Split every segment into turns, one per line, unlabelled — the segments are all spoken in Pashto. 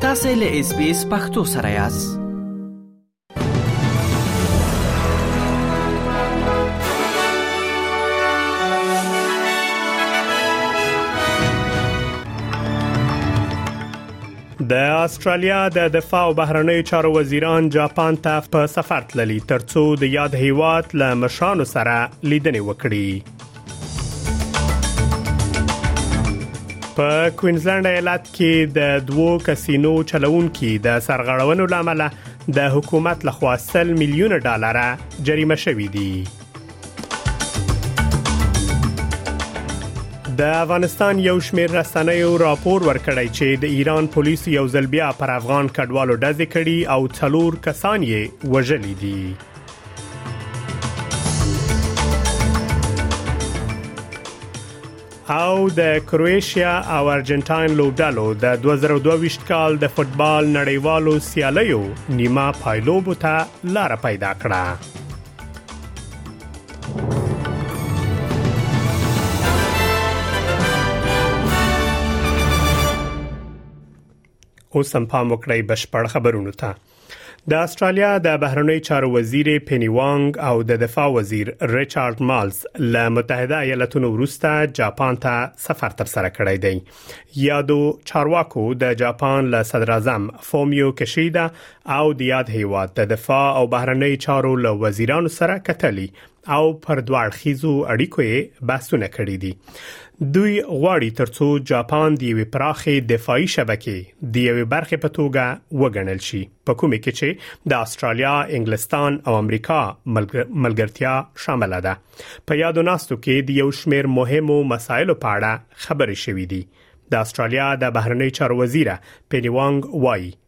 تاسو له اس بي اس پختو سره یاست
د استرالیا د دفاع او بهرنیو چارو وزیران جاپان ته په سفر تللی ترڅو د یاد هیواد له مشرانو سره لیدنې وکړي په کوینزلند ایالت کې د دوو کسینو چلوونکي د سرغړونو لامل د حکومت لخوا 100 میلیون ډالر جریمه شوې دي د افغانستان یو شمېر رسنیو راپور ورکړی چې د ایران پولیس یو ځل بیا پر افغان کډوالو ډزې کړي او څلور کسان یې وژلي دي او د کرویشیا او ارجنټاین لوبډلو د 2022 کال د فوتبال نړیوالو سیالیو نیمه پایلوبو ته لار پیدا کړه اوس هم پام وکړئ بشپړ خبرونه ته د استرالیا د بهرنی چارو وزیر پینی وانګ او د دفاع وزیر ریچارډ مالز له متحده ایالاتونو وروسته جاپان ته سفر تر سره کړی دی یادو چارواکو د جاپان له صدر اعظم فومیو کشیدا او د یاد هیواد د دفاع او بهرنی چارو له وزیرانو سره کتلی او پر دوه اړخیزو اړیکو یې بحثونه کړي دي دوی غواړي ترڅو جاپان د یوې پراخې دفاعي شبکې د یوې برخې په توګه وګڼل شي په کومه کې چې د استرالیا، انګلستان او امریکا ملګرتیا شامل ده په یادو ناستو کې د یو شمیر مهمو مسایلو په اړه خبرې شوې دي د استرالیا د بهرنی چارو وزیره پینی وانګ وایي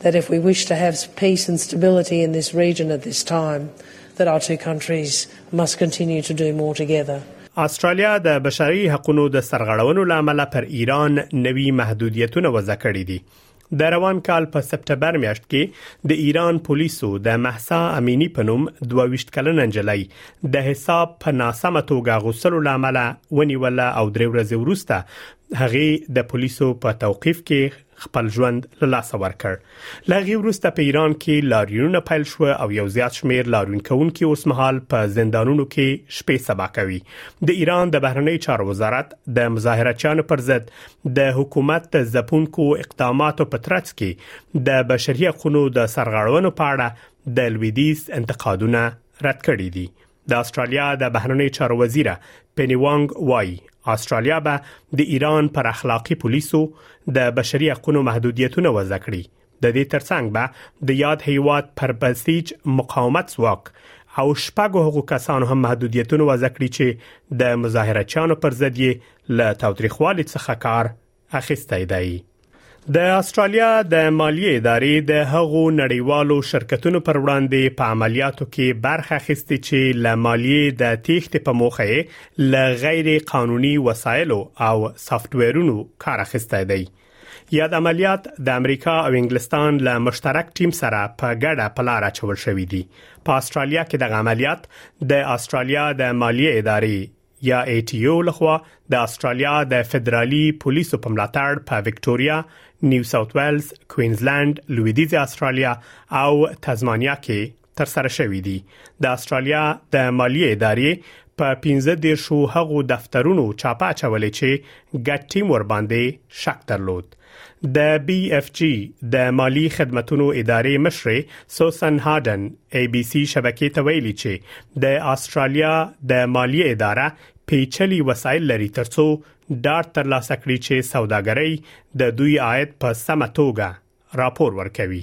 that if we wish to have peace and stability in this region at this time, that our two countries must continue to do more together.
استرالیا د بشري حقوقو د سرغړونو لامل پر ایران نوي محدودیتونه وضع کړی دي د روان کال په سپټمبر میاشت کې د ایران پولیسو د محسا امینی په نوم 22 کلن انجلۍ د حساب په ناسمه توګه غوسلو لامل ونیول او درې ورځې وروسته هغه د پولیسو په توقيف کې خپل ژوند له لاسه ورکړ لغي وروسته په ایران کې لاریونونه پیل شو او یو زیات شمیر لاریون کوونکي اوس مهال په زندانونو کې شپې سبا کوي د ایران د بهرنی چارو وزارت د مظاهرچیانو پر ضد د حکومت د ځپونکو اقداماتو په ترڅ کې د بشري حقوقو د سرغړونو په اړه د لویدیز انتقادونه رد کړي دي د استرالیا د بهرنی چارو وزیره پنی وانګ وایي استرالیا به د ایران پر اخلاقی پولیسو د بشري حقوقو محدودیتونه وضع کړي د دې ترڅنګ به د یاد هیواد پر بسیج مقاومت ځواک او شپږو هغو کسانو هم محدودیتونه وضع کړي چې د مظاهره چانو پر ضد یې له تاوتریخوالي څخه کار اخیستی دی د استرالیا د مالیې ادارې د هغو نړیوالو شرکتونو پر وړاندې په عملیاتو کې برخه اخیستې چې له مالیې د تېښتې په موخه له غیر قانوني وسایلو او سافټویرونو کار اخیستی دی یاد عملیات د امریکا او انګلستان له مشترک ټیم سره په ګډه په لار اچول شوې دي په استرالیا کې د عملیات د استرالیا د مالیې ادارې یا ای ټي یو لخوا د استرالیا د فدرالي پولیسو په ملاتړ په وکټوريا، نیو ساوث ویلز، کوینزلند، لویدیځ استرالیا او تزمانیا کې تر سره شوې دي د استرالیا د مالیه ادارې په 15 دیرشو هغو دفترونو چاپه چولې چې ګټ ټیم ور باندې شک درلود د بي اف جي د مالی خدمتونو ادارې مشرې سوسن هاډن ای بي سي شبکې ته ویلي چې د استرالیا د مالی اداره پیچلي وسایل لري ترڅو ډاټ ترلاسه کړي چې سوداګرۍ د دوی عاید په سمه توګه راپور ورکوي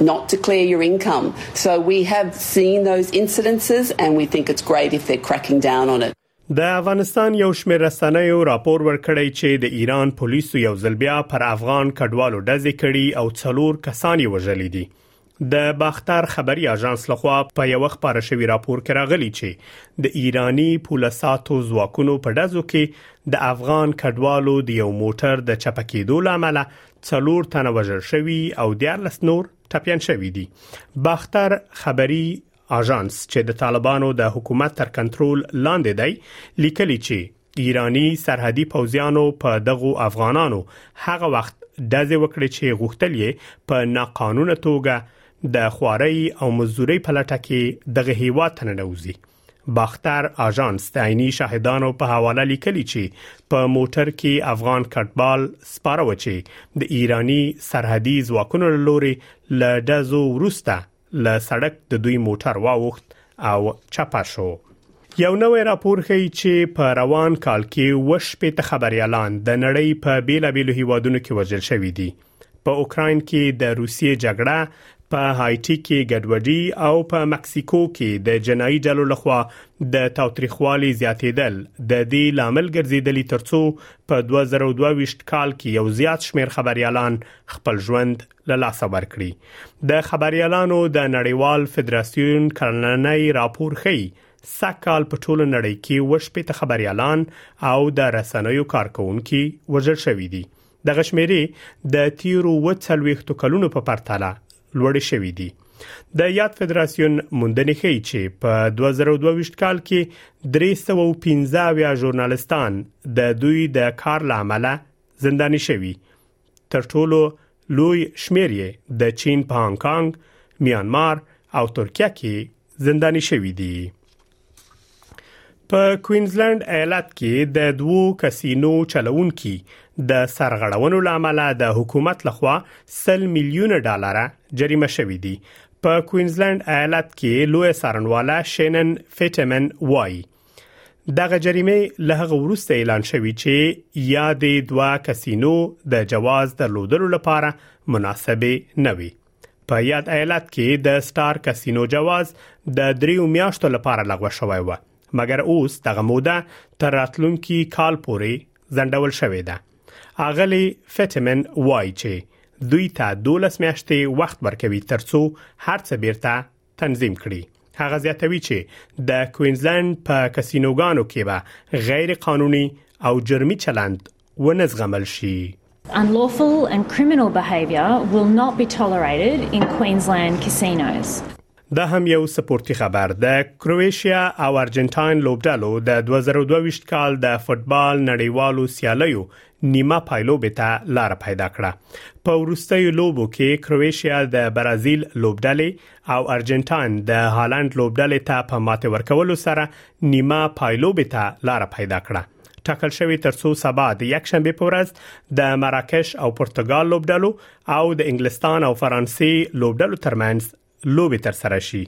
not declare your income. So we have seen those incidences and we think it's great if they're cracking down on it.
د افغانستان یو شمېر رسنیو راپور ورکړی چې د ایران پولیسو یو ځل بیا پر افغان کډوالو ډزې کړي او څلور کسان یې وژلي دي د باختر خبري اژانس لخوا په یو خبر شوی راپور کې راغلی چې د ایرانی پولیساتو ځواکونو په ډزو کې د افغان کډوالو د یو موټر د چپکیدو لامل څلور تنه وژل شوي او 14 نور ټپيان شوي دي باختر خبري آژانس چې د طالبانو د حکومت تر کنټرول لاندې دی لیکلی چې ایرانی سرحدي پوځیانو په دغو افغانانو هغه وخت دځې وکړي چې غوښتل یې په ناقانونه توګه د خواري او مزدوري په لټه کې دغه هیوا تننوزي باختر آژانس د عیني شاهدانو په حواله لیکلی چې په موټر کې افغان کټبال سپاره و چې د ایرانی سرحدي ځواکونو لوري ل دزو ورسته ل سړک د دوی موټر واوخت او چپه شو یو نوې راپور ښیي چې په روان کال کې وشپې ته خبريالان د نړۍ په بیلابیلو هیوادونو کې وژل شوې دي په اوکراین کې د روسیې جګړه په هایټي کې ګډوډي او په مکسیکو کې د جنایي ډلو لخوا د تاوتریخوالي زیاتېدل د دې لامل ګرځیدلی ترڅو په 2022 کال کې یو زیات شمیر خبريالان خپل ژوند له لاسه ورکړي د خبريالانو د نړیوال فدراسیون کلنۍ راپور ښيي سږکال په ټوله نړۍ کې وشپېته خبريالان او د رسنیو کارکونکي وژل شوي دي د غشمیري د تیرو و څلويختو کلونو په پرتله لوړ شوې دي د یاد فدراسیون موندنې ښیي چې په 2022 کال کې 315 ویا ژورنالستان د دوی د کار لامل زنداني شوي تر ټولو لوی شمیر یې د چین په هانګ کانګ میانمار او ترکیه کې زنداني شوې دي په کوینزلند ایالت کې د دوو کسینو چلوونکي د سرغړونو لامل د حکومت لخوا 100 میلیون ډالر جریمه شوې دي په کوینزلند ایالت کې لوی سرنواله شینن فیټمن وایي دغه جریمه له هغه وروسته اعلان شوې چې یادې دوه کسینو د جواز درلودلو لپاره مناسبه نه وي په یاد ایالت کې د سټار کسینو جواز د دریو میاشتو لپاره لغوه شوی و مګر اوس دغه موده تر راتلونکي کال پورې ځنډول شوې ده اغلی فټمن وایي چې دوی ته 12 میاشتې وخت ورکوي ترڅو هرڅه بیرته تنظیم کړي هغه زیاتوي چې د کوینزلند په کسینوګانو کې به غیر قانوني او جرمي چلند ونه زغمل شي
Unlawful and criminal behavior will not be tolerated in Queensland casinos.
دا هم یو سپورتي خبر د کرواتیا او ارجنټاین لوبډلو د 2022 کال د فوتبال نړیوالو سیالیو نیمه پایلوبې ته لار پیدا کړه په وروستیو لوبو کې کرواتیا د برازیل لوبډلې او ارجنټاین د هالند لوبډلې ته په ماته ورکولو سره نیمه پایلوبې ته لار پیدا کړه ټاکل شوې ترڅو سبا د یک شنبه په ورځ د مراکش او پرتګال لوبډلو او د انګلستان او فرانسې لوبډلو ترمنځ لوبې تر سره شي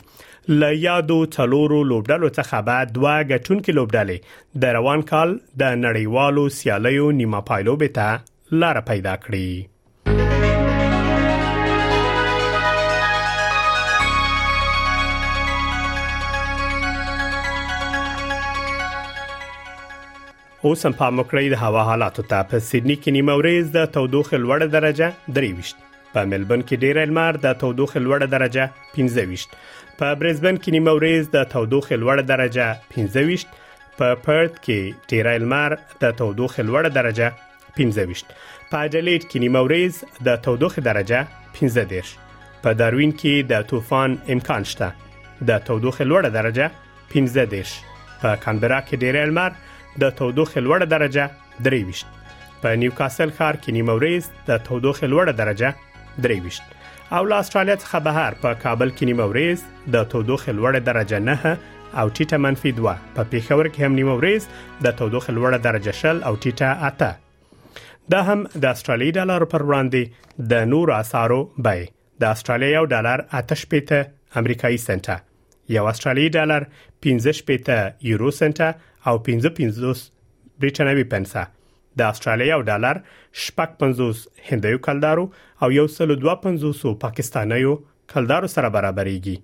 ل یادو څلورو لوبډلو څخه به دوه غټونکو لوبډلې د روان کال د نړیوالو سیالیو نیمه پایلوبې ته لار پیدا کړي اوس هم پام وکړئ د هوا حالاتو ته په سیدنی کې نیمه ورځ د تودوخې لوړه درجه 23 په ملبن کې ډیر لمر د تودوخې لوړه درجه 15 په برزبن کې نیمه ورځ د تودوخې لوړه درجه 15 په پرت کې ډیر لمر د تودوخې لوړه درجه 15 په اډلېډ کې نیمه ورځ د تودوخې درجه 15 دیرش په داروین کې د طوفان امکان شته د تودوخې لوړه درجه 15 دیرش په کانبرا کې ډېری لمر د تودوخې لوړه درجه 23 په نیوکاسل ښار کې نیمه ورځ د تودوخې لوړه درجه درويشت او له استرالیا څخه بهر په کابل کې نیمه ورځ د تودوخې لوړه درجه نه او ټیټه منفي 2 په پیښور کې هم نیمه ورځ د تودوخې لوړه درجه شل او ټیټه اته دا هم د استرالیي ډالر پر وړاندې د نور اسعارو بای د استرالیا یو ډالر آتش پېته امریکایي سنټه یو استرالیي ډالر 15 پېته یورو سنټه او 55 بریټانوي پنسه د استرالیا یو ډالر شپږ 50 هندیو کلدارو او یو سل 250 پاکستانیو کلدارو سره برابرېږي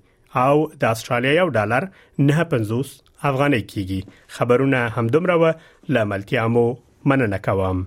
او د استرالیا یو ډالر 950 افغانۍ کیږي خبرونه همدومره و لاملتیا مو مننه کوم